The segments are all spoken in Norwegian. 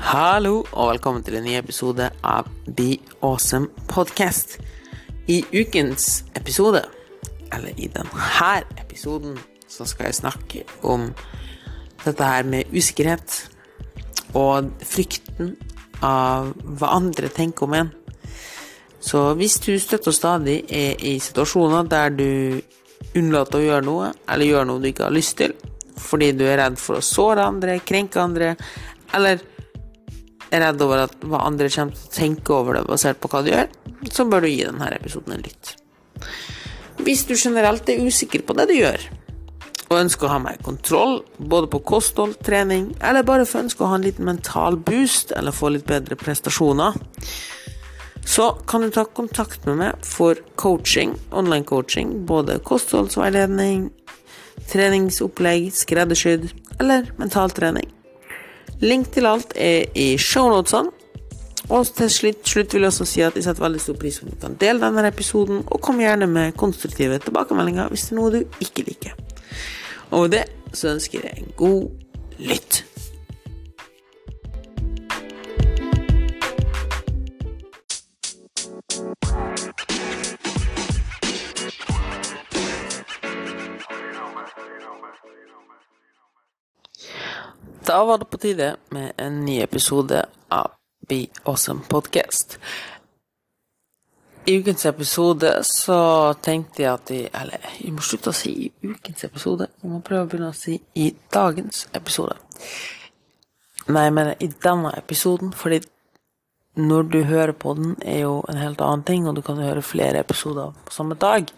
Hallo, og velkommen til en ny episode av Be Awesome Podcast. I ukens episode, eller i denne episoden, så skal jeg snakke om dette her med usikkerhet og frykten av hva andre tenker om en. Så hvis du støtter stadig er i situasjoner der du unnlater å gjøre noe, eller gjør noe du ikke har lyst til, fordi du er redd for å såre andre, krenke andre, eller er redd over at hva andre kommer til å tenke over det basert på hva du gjør, så bør du gi denne episoden en lytt. Hvis du generelt er usikker på det du gjør, og ønsker å ha mer kontroll, både på kosthold, trening, eller bare for ønsker å ha en liten mental boost, eller få litt bedre prestasjoner, så kan du ta kontakt med meg for coaching, online coaching, både kostholdsveiledning, treningsopplegg, skreddersydd eller mentaltrening. Link til alt er i shownotesene. Og til slutt, vil jeg også si at jeg setter veldig stor pris på om du kan dele denne episoden, og kom gjerne med konstruktive tilbakemeldinger hvis det er noe du ikke liker. Og med det så ønsker jeg en god lytt. Da var det på tide med en ny episode av Be Awesome Podcast. I ukens episode så tenkte jeg at jeg Eller jeg må slutte å si i ukens episode. Jeg må prøve å begynne å si i dagens episode. Nei, jeg mener i denne episoden, fordi når du hører på den, er jo en helt annen ting, og du kan høre flere episoder på samme dag.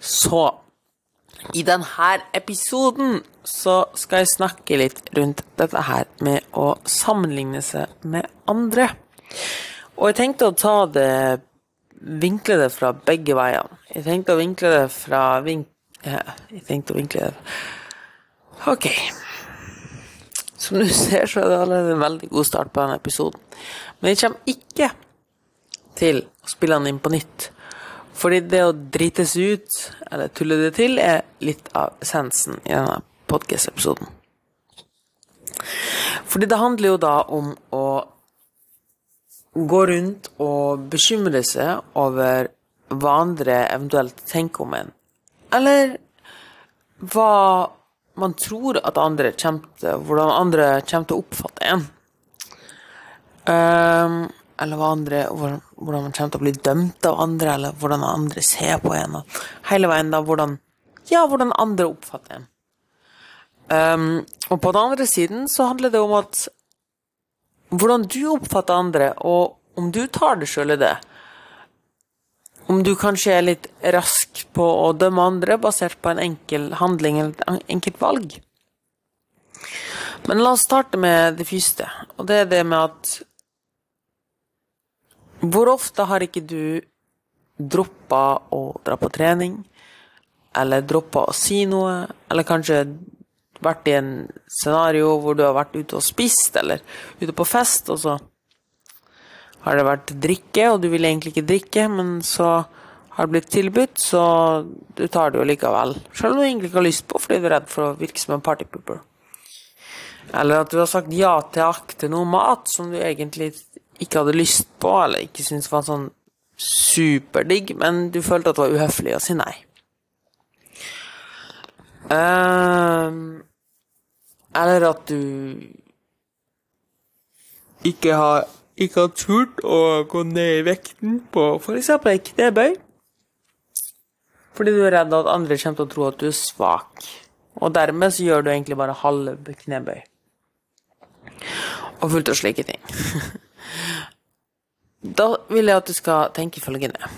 Så i denne episoden så skal jeg snakke litt rundt dette her med å sammenligne seg med andre. Og jeg tenkte å ta det Vinkle det fra begge veiene. Jeg tenkte å vinkle det fra vink... Jeg tenkte å vinkle det Ok. Som du ser, så er det allerede en veldig god start på denne episoden. Men jeg kommer ikke til å spille den inn på nytt. Fordi det å drites ut, eller tulle det til, er litt av essensen i denne podkast-episoden. Fordi det handler jo da om å gå rundt og bekymre seg over hva andre eventuelt tenker om en. Eller hva man tror at andre kommer til Hvordan andre kommer til å oppfatte en. Um, eller hva andre, hvordan, hvordan, man kommer til å bli dømt av andre, eller hvordan andre ser på en. Hele veien da hvordan Ja, hvordan andre oppfatter en. Um, og på den andre siden så handler det om at hvordan du oppfatter andre, og om du tar det sjøl i det. Om du kanskje er litt rask på å dømme andre basert på en enkel handling eller et enkelt valg. Men la oss starte med det første, og det er det med at Hvor ofte har ikke du droppa å dra på trening, eller droppa å si noe, eller kanskje vært i en scenario hvor du har vært ute og spist, eller ute på fest, og så har det vært drikke, og du vil egentlig ikke drikke, men så har det blitt tilbudt, så du tar det jo likevel. Selv om du egentlig ikke har lyst på, fordi du er redd for å virke som en partypooper. Eller at du har sagt ja til akk til noe mat som du egentlig ikke hadde lyst på, eller ikke syntes var sånn superdigg, men du følte at det var uhøflig å si nei. Uh, eller at du ikke har ikke har turt å gå ned i vekten på f.eks. knebøy. Fordi du er redd at andre kommer til å tro at du er svak. Og dermed så gjør du egentlig bare halv knebøy. Og fullt av slike ting. da vil jeg at du skal tenke følgende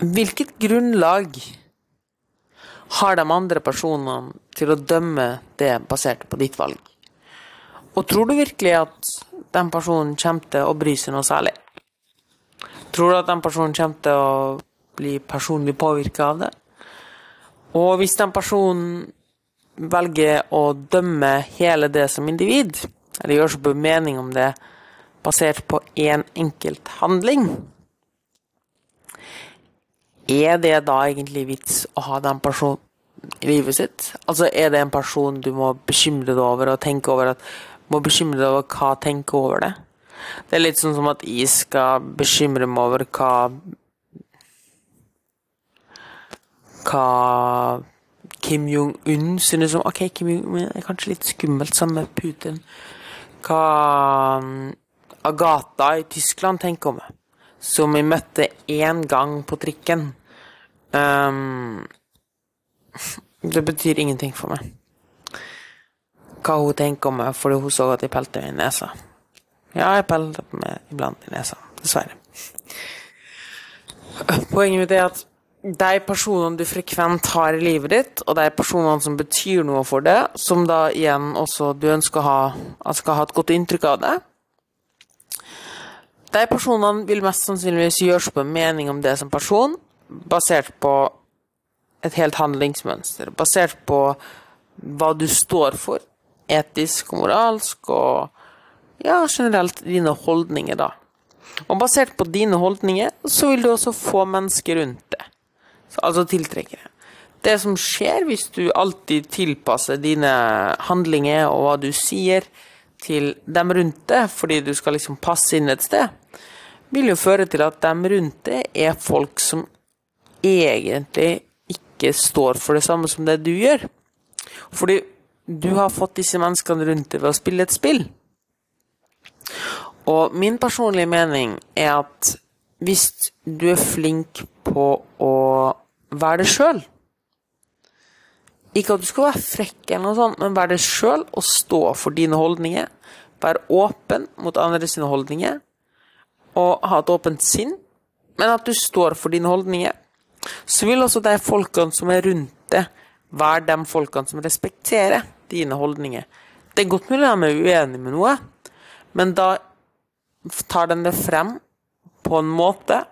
Hvilket grunnlag har de andre personene til å dømme det basert på ditt valg? Og tror du virkelig at den personen kommer til å bry seg noe særlig? Tror du at den personen kommer til å bli personlig påvirka av det? Og hvis den personen velger å dømme hele det som individ, eller gjør seg på mening om det basert på én en enkelt handling, er det da egentlig vits å ha den personen i livet sitt? Altså, er det en person du må bekymre deg over og tenke over at Må bekymre deg over hva tenker over det? Det er litt sånn som at jeg skal bekymre meg over hva Hva Kim Jong-un synes om Ok, Kim Jong-un er kanskje litt skummelt sammen med Putin. Hva um, Agatha i Tyskland tenker om meg, Som vi møtte én gang på trikken. Um, det betyr ingenting for meg. Hva hun tenker om meg fordi hun så at jeg pelte meg i nesa. Ja, jeg pelte meg iblant i nesa. Dessverre. Poenget mitt er at de personene du frekvent har i livet ditt, og de personene som betyr noe for det, som da igjen også du ønsker å ha, skal ha et godt inntrykk av det De personene vil mest sannsynligvis gjøre seg på en mening om det som person, basert på et helt handlingsmønster. Basert på hva du står for, etisk og moralsk, og ja, generelt dine holdninger, da. Og basert på dine holdninger, så vil du også få mennesker rundt det altså tiltrekkere. Det som skjer hvis du alltid tilpasser dine handlinger og hva du sier til dem rundt deg, fordi du skal liksom passe inn et sted, vil jo føre til at dem rundt deg er folk som egentlig ikke står for det samme som det du gjør. Fordi du har fått disse menneskene rundt deg ved å spille et spill. Og min personlige mening er at hvis du er flink på å være det sjøl Ikke at du skal være frekk, eller noe sånt, men være det sjøl og stå for dine holdninger. Være åpen mot andre sine holdninger og ha et åpent sinn, men at du står for dine holdninger. Så vil også de folkene som er rundt deg, være de folkene som respekterer dine holdninger. Det er godt mulig de er uenige med noe, men da tar den det frem på en måte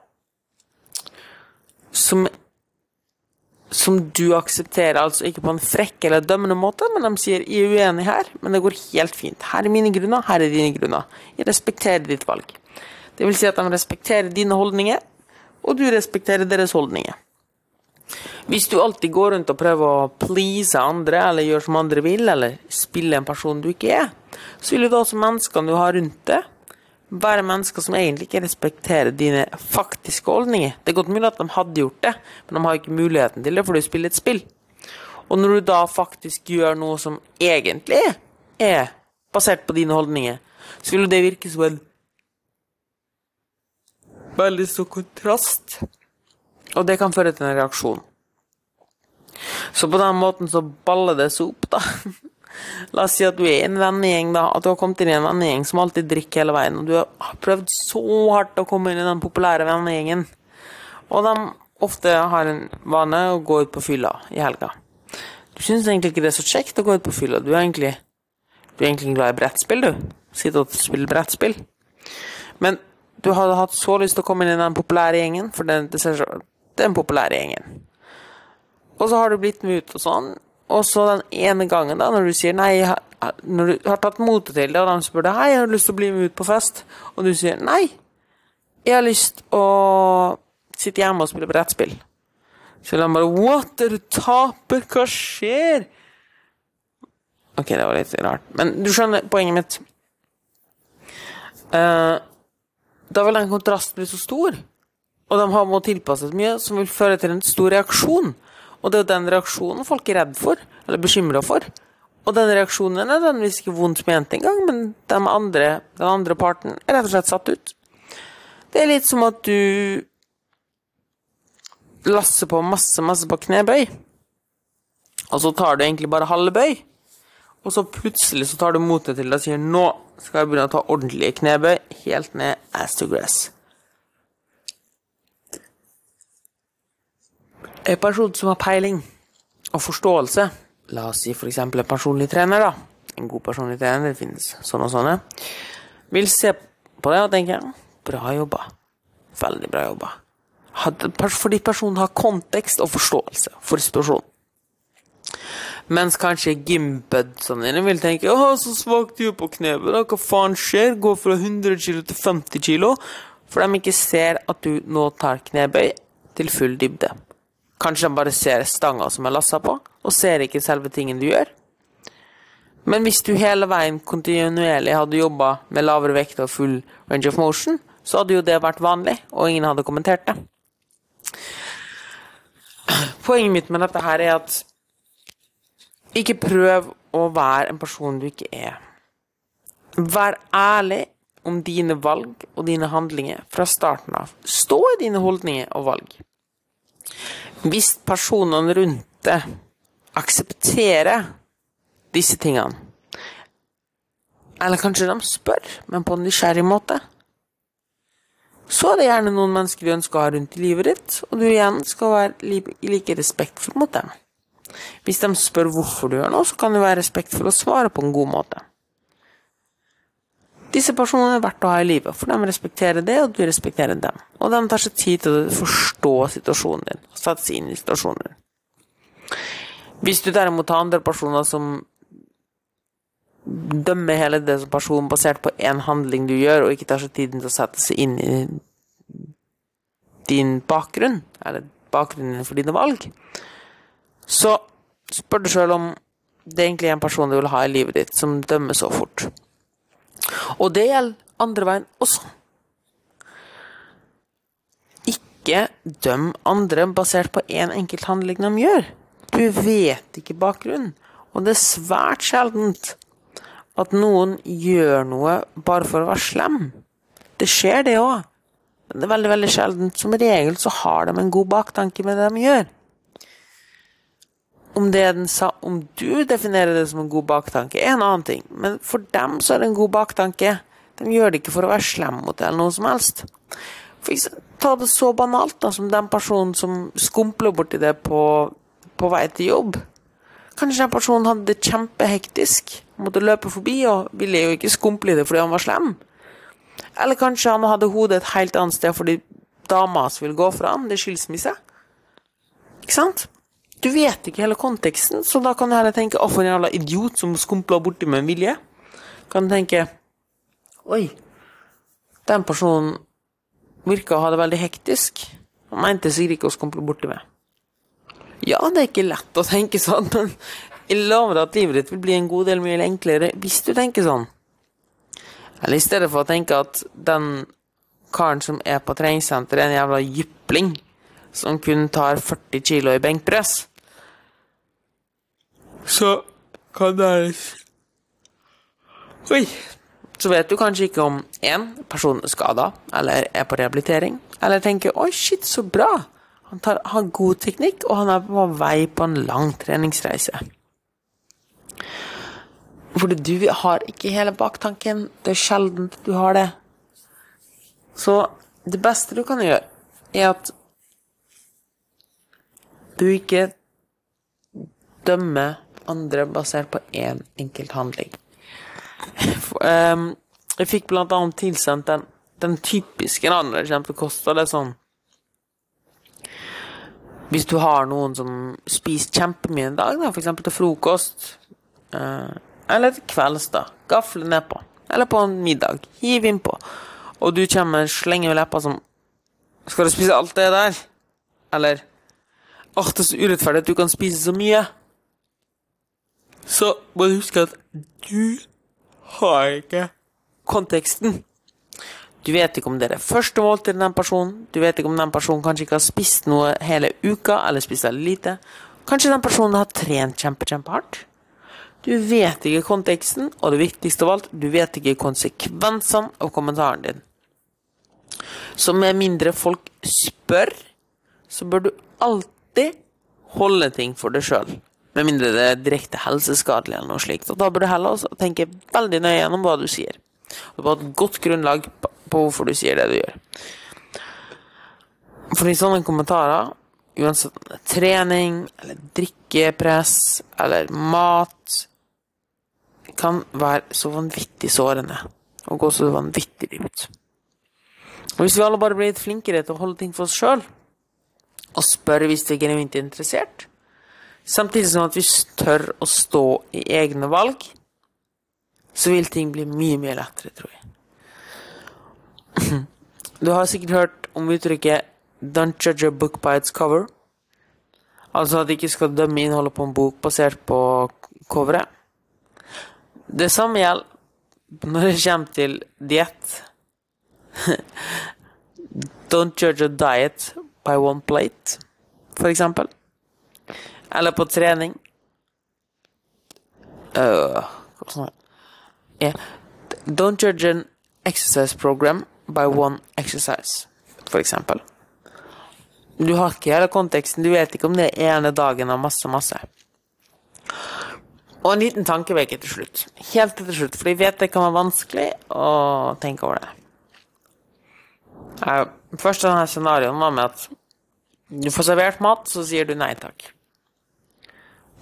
som som du aksepterer, altså ikke på en frekk eller dømmende måte, men de sier 'jeg er uenig her, men det går helt fint'. Her er mine grunner, her er dine grunner. Jeg respekterer ditt valg. Det vil si at de respekterer dine holdninger, og du respekterer deres holdninger. Hvis du alltid går rundt og prøver å please andre, eller gjøre som andre vil, eller spille en person du ikke er, så vil jo da også menneskene du har rundt deg, være mennesker som egentlig ikke respekterer dine faktiske holdninger. Det er godt mulig at de hadde gjort det, men de har ikke muligheten til det, for du spiller et spill. Og når du da faktisk gjør noe som egentlig er basert på dine holdninger, så vil jo det virke som en veldig stor kontrast. Og det kan føre til en reaksjon. Så på den måten så baller det seg opp, da. La oss si at du er en vennegjeng, da. At du har kommet inn i en vennegjeng som alltid drikker hele veien. Og du har prøvd så hardt å komme inn i den populære vennegjengen. Og de ofte har en vane å gå ut på fylla i helga. Du syns egentlig ikke det er så kjekt å gå ut på fylla. Du er egentlig, du er egentlig glad i brettspill, du. Sitte og spille brettspill. Men du hadde hatt så lyst til å komme inn i den populære gjengen, for det, det, så, det er den populære gjengen. Og så har du blitt med ut og sånn, og så den ene gangen, da, når du sier nei, når du har tatt motet til det, og de spør deg hei, har lyst til å bli med ut på fest, og du sier nei, jeg har lyst å sitte hjemme og spille brettspill. Så de bare What, er du taper? Hva skjer? Ok, det var litt rart. Men du skjønner poenget mitt. Uh, da vil den kontrasten bli så stor, og de har må tilpasset mye, som vil føre til en stor reaksjon. Og det er jo den reaksjonen folk er redd for, eller bekymra for. Og den reaksjonen er nødvendigvis ikke vondt ment engang, men den andre, den andre parten er rett og slett satt ut. Det er litt som at du lasser på masse, masse på knebøy, og så tar du egentlig bare halve bøy. Og så plutselig så tar du motet til deg og sier 'nå skal jeg begynne å ta ordentlige knebøy', helt ned ass to grass. En person som har peiling og forståelse, la oss si f.eks. en personlig trener, da, en god personlig trener, det finnes sånne og sånne, vil se på det og tenke bra jobba. Veldig bra jobba. Fordi personen har kontekst og forståelse for situasjonen. Mens kanskje gymbudsene dine vil tenke 'Å, så svakt du er på knebøy, da. Hva faen skjer?' Gå fra 100 kg til 50 kg. For de ikke ser at du nå tar knebøy til full dybde. Kanskje de bare ser stanga som er lassa på, og ser ikke selve tingen du gjør. Men hvis du hele veien kontinuerlig hadde jobba med lavere vekt og full range of motion, så hadde jo det vært vanlig, og ingen hadde kommentert det. Poenget mitt med dette her er at ikke prøv å være en person du ikke er. Vær ærlig om dine valg og dine handlinger fra starten av. Stå i dine holdninger og valg. Hvis personene rundt deg aksepterer disse tingene, eller kanskje de spør, men på en nysgjerrig måte, så er det gjerne noen mennesker du ønsker å ha rundt i livet ditt, og du igjen skal være like respektfull mot dem. Hvis de spør hvorfor du gjør noe, så kan du være respektfull og svare på en god måte. Disse personene er verdt å ha i livet, for de respekterer det, og du respekterer dem. Og de tar seg tid til å forstå situasjonen din, og sette seg inn i situasjonen din. Hvis du derimot har andre personer som dømmer hele det som personen basert på én handling du gjør, og ikke tar seg tiden til å sette seg inn i din bakgrunn, eller bakgrunnen for dine valg, så spør du sjøl om det egentlig er en person du vil ha i livet ditt, som dømmer så fort. Og det gjelder andre veien også. Ikke døm andre basert på én en enkelt handling de gjør. Du vet ikke bakgrunnen, og det er svært sjeldent at noen gjør noe bare for å være slem. Det skjer, det òg. Men det er veldig veldig sjeldent. Som regel så har de en god baktanke med det de gjør. Om, den, om, du definerer det som en god baktanke, er en annen ting. Men for dem så er det en god baktanke. De gjør det ikke for å være slem mot deg eller noe som helst. For ta det så banalt da, som den personen som skumpler borti det på, på vei til jobb. Kanskje den personen hadde det kjempehektisk, måtte løpe forbi og ville jo ikke skumple i det fordi han var slem. Eller kanskje han hadde hodet et helt annet sted fordi dama som vil gå fra ham, det er skilsmisse. Ikke sant? Du vet ikke hele konteksten, så da kan du heller tenke 'Å, for en jævla idiot som skumpla borti med en vilje'. Kan du tenke 'Oi, den personen virka å ha det veldig hektisk'. Han mente sikkert ikke å skumple borti med. Ja, det er ikke lett å tenke sånn, men jeg lover at livet ditt vil bli en god del mye enklere hvis du tenker sånn. Eller i stedet for å tenke at den karen som er på treningssenteret, er en jævla jypling som kun tar 40 kilo i benkpress så kan det Oi! Så vet du kanskje ikke om én person er skada eller er på rehabilitering, eller tenker 'oi, shit, så bra'. Han tar, har god teknikk, og han er på vei på en lang treningsreise. Fordi du har ikke hele baktanken. Det er sjelden du har det. Så det beste du kan gjøre, er at du ikke dømmer andre basert på én en enkelt handling. Um, jeg fikk blant annet tilsendt den, den typiske andre kost. Det er sånn Hvis du har noen som spiser kjempemye en dag, da, f.eks. til frokost, uh, eller til kvelds, da, gafle nedpå, eller på en middag, hiv innpå, og du kommer slenger med leppa som Skal du spise alt det der? Eller Åh, det er så urettferdig at du kan spise så mye. Så må du huske at du har ikke konteksten. Du vet ikke om det er det første måltidet til den personen. Du vet ikke om den personen kanskje ikke har spist noe hele uka, eller spist veldig lite. Kanskje den personen har trent kjempe, kjempehardt. Du vet ikke konteksten, og det viktigste av alt, du vet ikke konsekvensene av kommentaren din. Så med mindre folk spør, så bør du alltid holde ting for deg sjøl. Med mindre det er direkte helseskadelig eller noe slikt. Og da bør du heller også tenke veldig nøye gjennom hva du sier. Du på et godt grunnlag på hvorfor du sier det du gjør. Fordi sånne kommentarer, uansett om det er trening, eller drikkepress, eller mat, kan være så vanvittig sårende. Og gå så vanvittig dypt. Og hvis vi alle bare blir litt flinkere til å holde ting for oss sjøl, og spør hvis vi er genuint interessert, Samtidig som at hvis vi tør å stå i egne valg, så vil ting bli mye, mye lettere, tror jeg. Du har sikkert hørt om uttrykket 'don't judge a book by its cover'. Altså at de ikke skal dømme innholdet på en bok basert på coveret. Det samme gjelder når det kommer til diett. Don't judge a diet by one plate, for eksempel. Eller på trening. Uh, yeah. Don't judge an exercise program by one exercise, for eksempel. Du har ikke hele konteksten, du vet ikke om det er ene dagen av masse, masse. Og en liten tankevekker til slutt. Helt til slutt, for jeg vet det kan være vanskelig å tenke over det. Uh, første denne scenarioen var med at du får servert mat, så sier du nei takk.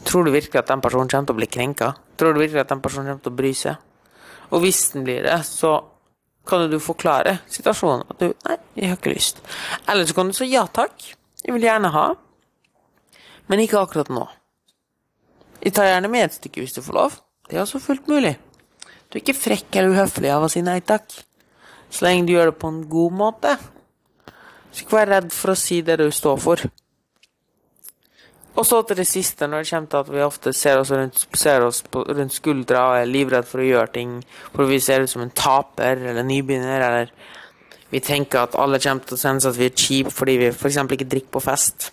Tror du virkelig at den personen kommer til å bli krenka? Tror du virkelig at den personen kommer til å bry seg? Og hvis den blir det, så kan du forklare situasjonen. At du Nei, jeg har ikke lyst. Eller så kan du si ja takk. Jeg vil gjerne ha. Men ikke akkurat nå. Jeg tar gjerne med et stykke hvis du får lov. Det er også fullt mulig. Du er ikke frekk eller uhøflig av å si nei takk. Så lenge du gjør det på en god måte. Så ikke vær redd for å si det du står for. Og så til det siste, når det kommer til at vi ofte ser oss rundt, ser oss på, rundt skuldra og er livredd for å gjøre ting for vi ser ut som en taper eller nybegynner, eller vi tenker at alle kommer til å synes at vi er kjipe fordi vi f.eks. ikke drikker på fest.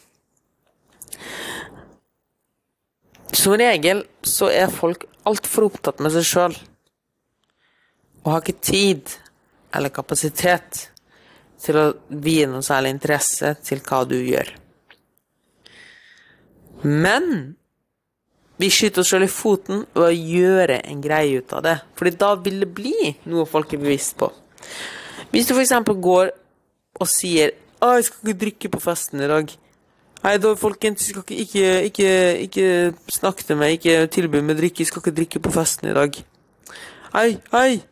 Som regel så er folk altfor opptatt med seg sjøl og har ikke tid eller kapasitet til å vie noe særlig interesse til hva du gjør. Men vi skyter oss selv i foten ved å gjøre en greie ut av det. Fordi da vil det bli noe folk er bevisst på. Hvis du f.eks. går og sier 'Å, jeg skal ikke drikke på festen i dag'. Nei, da, folkens, skal ikke, ikke, ikke, ikke snakke til meg, ikke tilby meg drikke, jeg skal ikke drikke på festen i dag. Hei, hei,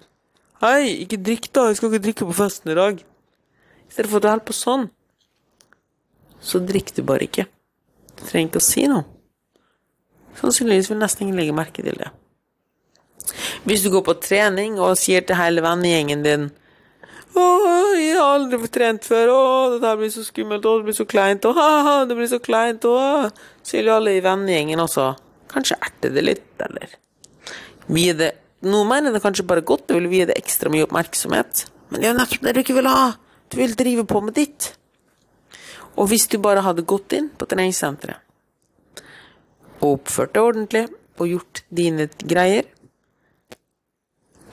hei, ikke drikk da, jeg skal ikke drikke på festen i dag. I stedet for at du holder på sånn, så drikker du bare ikke. Du trenger ikke å si noe. Sannsynligvis vil nesten ingen legge merke til det. Hvis du går på trening og sier til hele vennegjengen din å, jeg har aldri trent før. Å, det der blir så skummelt. Å, det blir så kleint. Å, ha, det blir så kleint. Å, sier jo alle i vennegjengen også. Kanskje erter det litt, eller vie det Noen mener det kanskje bare godt og vil vie det ekstra mye oppmerksomhet. Men det er jo nettopp det du ikke vil ha. Du vil drive på med ditt. Og hvis du bare hadde gått inn på treningssenteret og oppført deg ordentlig og gjort dine greier,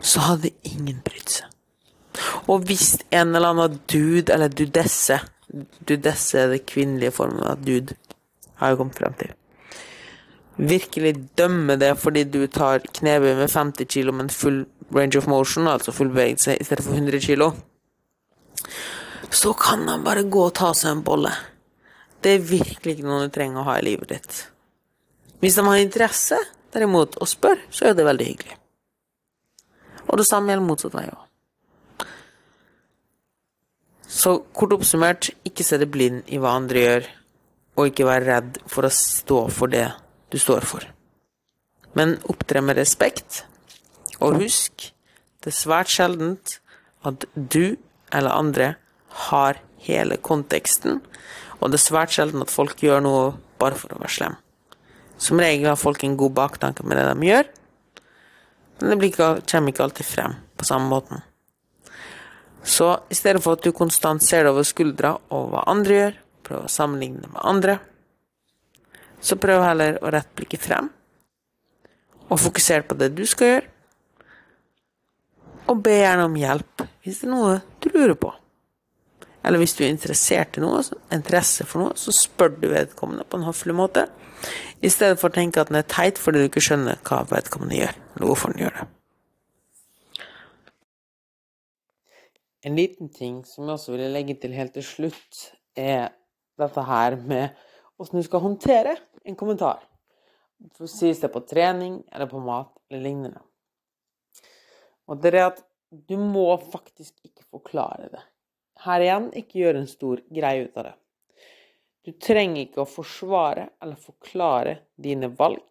så hadde ingen brydd seg. Og hvis en eller annen dude, eller dudesse Dudesse er det kvinnelige formen av dude, har jeg kommet frem til. Virkelig dømme det fordi du tar knebøy med 50 kilo, men full range of motion, altså full bevegelse, i stedet for 100 kilo, så kan han bare gå og ta seg en bolle. Det er virkelig ikke noe du trenger å ha i livet ditt. Hvis de har interesse, derimot, og spør, så er det veldig hyggelig. Og det samme gjelder motsatt vei òg. Så kort oppsummert, ikke se deg blind i hva andre gjør, og ikke vær redd for å stå for det du står for. Men opptre med respekt, og husk, det er svært sjeldent at du eller andre har hele konteksten, og det er svært sjelden at folk gjør noe bare for å være slem. Som regel har folk en god baktanke med det de gjør, men det ikke, kommer ikke alltid frem på samme måten. Så i stedet for at du konstant ser deg over skuldra og hva andre gjør, prøv å sammenligne med andre, så prøv heller å rette blikket frem, og fokusere på det du skal gjøre, og be gjerne om hjelp hvis det er noe du lurer på. Eller hvis du er interessert i noe, interesse for noe, så spør du vedkommende på en høflig måte, i stedet for å tenke at den er teit fordi du ikke skjønner hva vedkommende gjør, eller hvorfor den gjør det. En liten ting som jeg også ville legge til helt til slutt, er dette her med hvordan du skal håndtere en kommentar. For sies det på trening eller på mat eller lignende. Og det er at du må faktisk ikke forklare det. Her igjen, ikke gjøre en stor greie ut av det. Du trenger ikke å forsvare eller forklare dine valg,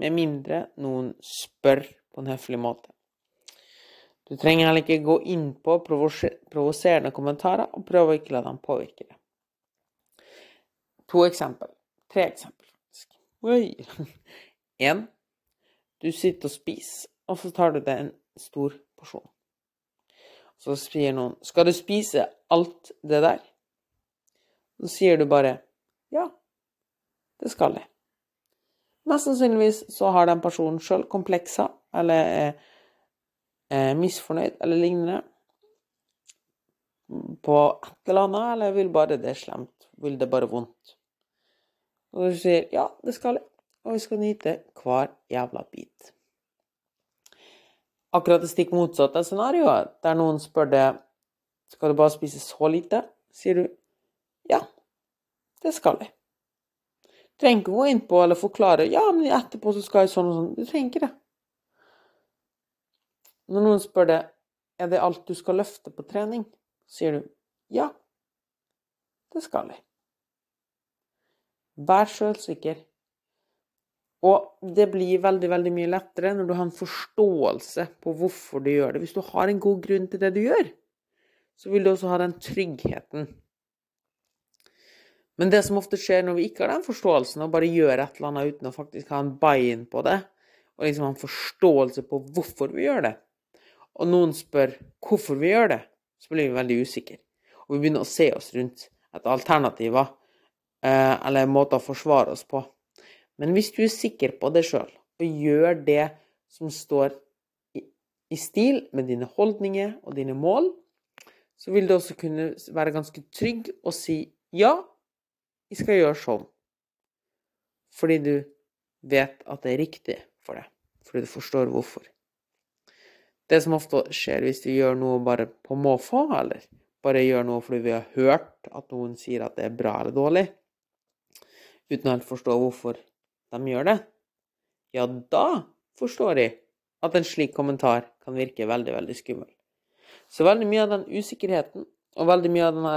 med mindre noen spør på en høflig måte. Du trenger heller ikke gå inn på provoserende kommentarer, og prøve å ikke la dem påvirke det. To eksempel. tre eksempel, faktisk. En, du sitter og spiser, og så tar du deg en stor porsjon. Så sier noen 'Skal du spise alt det der?' Så sier du bare 'Ja, det skal jeg'. Mest sannsynligvis så har den personen sjøl komplekser, eller er, er misfornøyd, eller lignende, på et eller annet, eller vil bare det slemt, vil det bare vondt. Og du sier 'ja, det skal jeg', og vi skal nyte hver jævla bit. Akkurat det stikk motsatte scenarioet, der noen spør deg 'skal du bare spise så lite', sier du 'ja, det skal jeg'. Du trenger ikke gå inn eller forklare 'ja, men etterpå så skal jeg sånn og sånn'. Du trenger ikke det. Når noen spør deg 'er det alt du skal løfte på trening', sier du 'ja, det skal jeg'. Vær sjølsikker. Og det blir veldig, veldig mye lettere når du har en forståelse på hvorfor du gjør det. Hvis du har en god grunn til det du gjør, så vil du også ha den tryggheten. Men det som ofte skjer når vi ikke har den forståelsen, og bare gjør et eller annet uten å faktisk ha en buy-in på det, og liksom ha en forståelse på hvorfor vi gjør det, og noen spør hvorfor vi gjør det, så blir vi veldig usikre. Og vi begynner å se oss rundt etter alternativer, eller måter å forsvare oss på. Men hvis du er sikker på det sjøl, og gjør det som står i, stil med dine holdninger og dine mål, så vil du også kunne være ganske trygg og si ja, jeg skal gjøre sånn. Fordi du vet at det er riktig for deg. Fordi du forstår hvorfor. Det som ofte skjer hvis du gjør noe bare på måfå, eller bare gjør noe fordi vi har hørt at noen sier at det er bra eller dårlig, uten helt forstå hvorfor de gjør det, ja, da forstår jeg at en slik kommentar kan virke veldig, veldig skummel. Så veldig mye av den usikkerheten, og veldig mye av denne,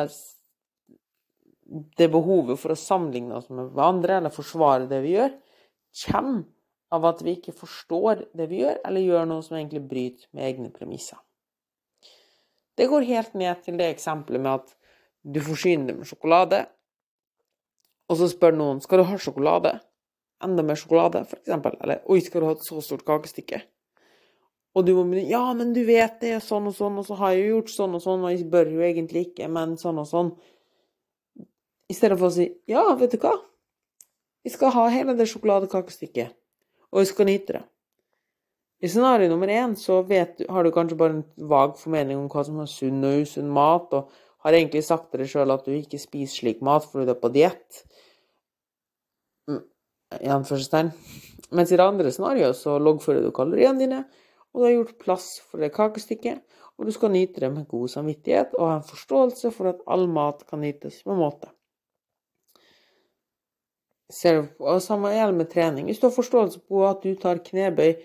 det behovet for å sammenligne oss med hverandre, eller forsvare det vi gjør, kommer av at vi ikke forstår det vi gjør, eller gjør noe som egentlig bryter med egne premisser. Det går helt ned til det eksempelet med at du forsyner deg med sjokolade, og så spør noen skal du ha sjokolade. Enda mer sjokolade, f.eks. Eller oi, skal du ha et så stort kakestykke? Og du må begynne Ja, men du vet det sånn og sånn, og så har jeg jo gjort sånn og sånn, og jeg bør jo egentlig ikke, men sånn og sånn. I stedet for å si ja, vet du hva, vi skal ha hele det sjokoladekakestykket, og vi skal nyte det. I scenario nummer én så vet, har du kanskje bare en vag formening om hva som er sunn og usunn mat, og har egentlig sagt til deg sjøl at du ikke spiser slik mat fordi du er på diett. I. Mens i det andre scenarioet så loggfører du kaloriene dine, og du har gjort plass for det kakestykket, og du skal nyte det med god samvittighet og ha en forståelse for at all mat kan nytes med måte. Ser og Samme gjelder med trening. Hvis du har forståelse på at du tar knebøy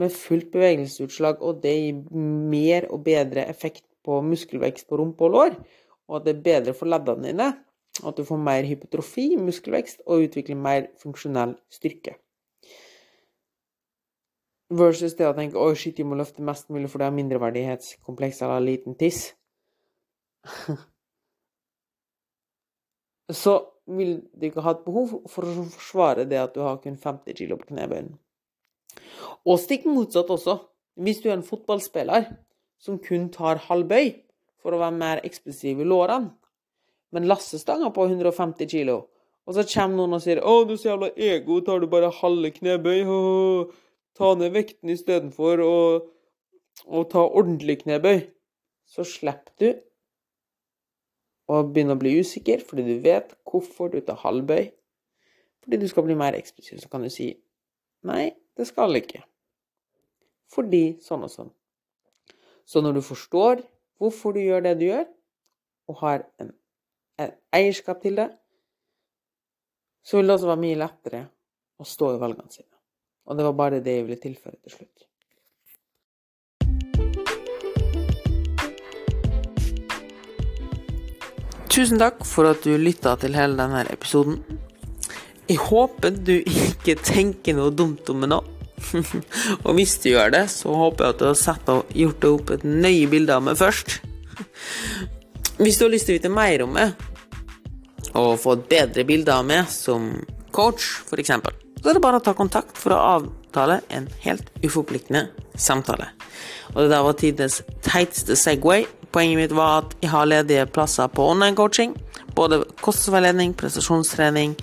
med fullt bevegelsesutslag, og det gir mer og bedre effekt på muskelvekst på rumpe og lår, og at det er bedre for leddene dine, at du får mer hypotrofi, muskelvekst, og utvikler mer funksjonell styrke. Versus det å tenke 'Å, shit, jeg må løfte mest mulig for det er mindreverdighetskompleks eller liten tiss. Så vil du ikke ha et behov for å forsvare det at du har kun 50 kg på knebøyen. Og stikk motsatt også. Hvis du er en fotballspiller som kun tar halv bøy for å være mer eksplosiv i lårene, men lastestanga på 150 kilo. og så kommer noen og sier 'Å, du så jævla ego, tar du bare halve knebøy?' Ta ned vekten istedenfor å, å ta ordentlig knebøy. Så slipper du å begynne å bli usikker, fordi du vet hvorfor du tar halvbøy. Fordi du skal bli mer eksplisitt, Så kan du si 'Nei, det skal ikke'. Fordi sånn og sånn. Så når du forstår hvorfor du gjør det du gjør, og har en eierskap til det, så vil det også være mye lettere å stå i valgene sine. Og det var bare det jeg ville tilføre til slutt. Tusen takk for at du lytta til hele denne episoden. Jeg håper du ikke tenker noe dumt om meg nå. og hvis du gjør det, så håper jeg at du har og gjort deg opp et nøye bilde av meg først. Hvis du har lyst til å vite mer om meg, og få et bedre bilde av meg som coach, f.eks., så er det bare å ta kontakt for å avtale en helt uforpliktende samtale. Og det der var tidenes teiteste Segway. Poenget mitt var at jeg har ledige plasser på online-coaching. Både kostveiledning, prestasjonstrening,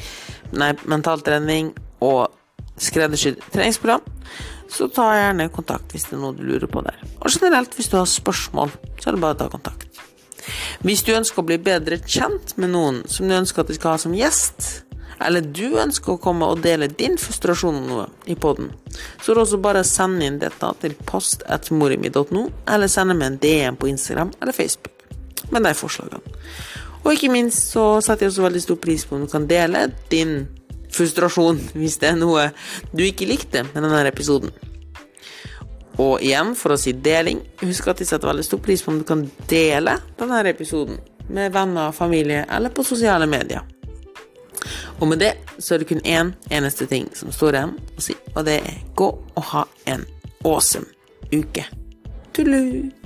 nei, mentaltrening og skreddersydd treningsprogram. Så ta gjerne kontakt hvis det er noe du lurer på der. Og generelt, hvis du har spørsmål, så er det bare å ta kontakt. Hvis du ønsker å bli bedre kjent med noen som du ønsker at de skal ha som gjest, eller du ønsker å komme og dele din frustrasjon om noe i poden, så er det også bare å sende inn dette til post.morimi.no, eller sende meg en DM på Instagram eller Facebook med de forslagene. Og ikke minst så setter jeg også veldig stor pris på om du kan dele din frustrasjon hvis det er noe du ikke likte med denne episoden. Og igjen, for å si deling, husk at de setter veldig stor pris på om du kan dele denne episoden med venner, familie eller på sosiale medier. Og med det så er det kun én eneste ting som står igjen å si, og det er gå og ha en awesome uke. Tullu!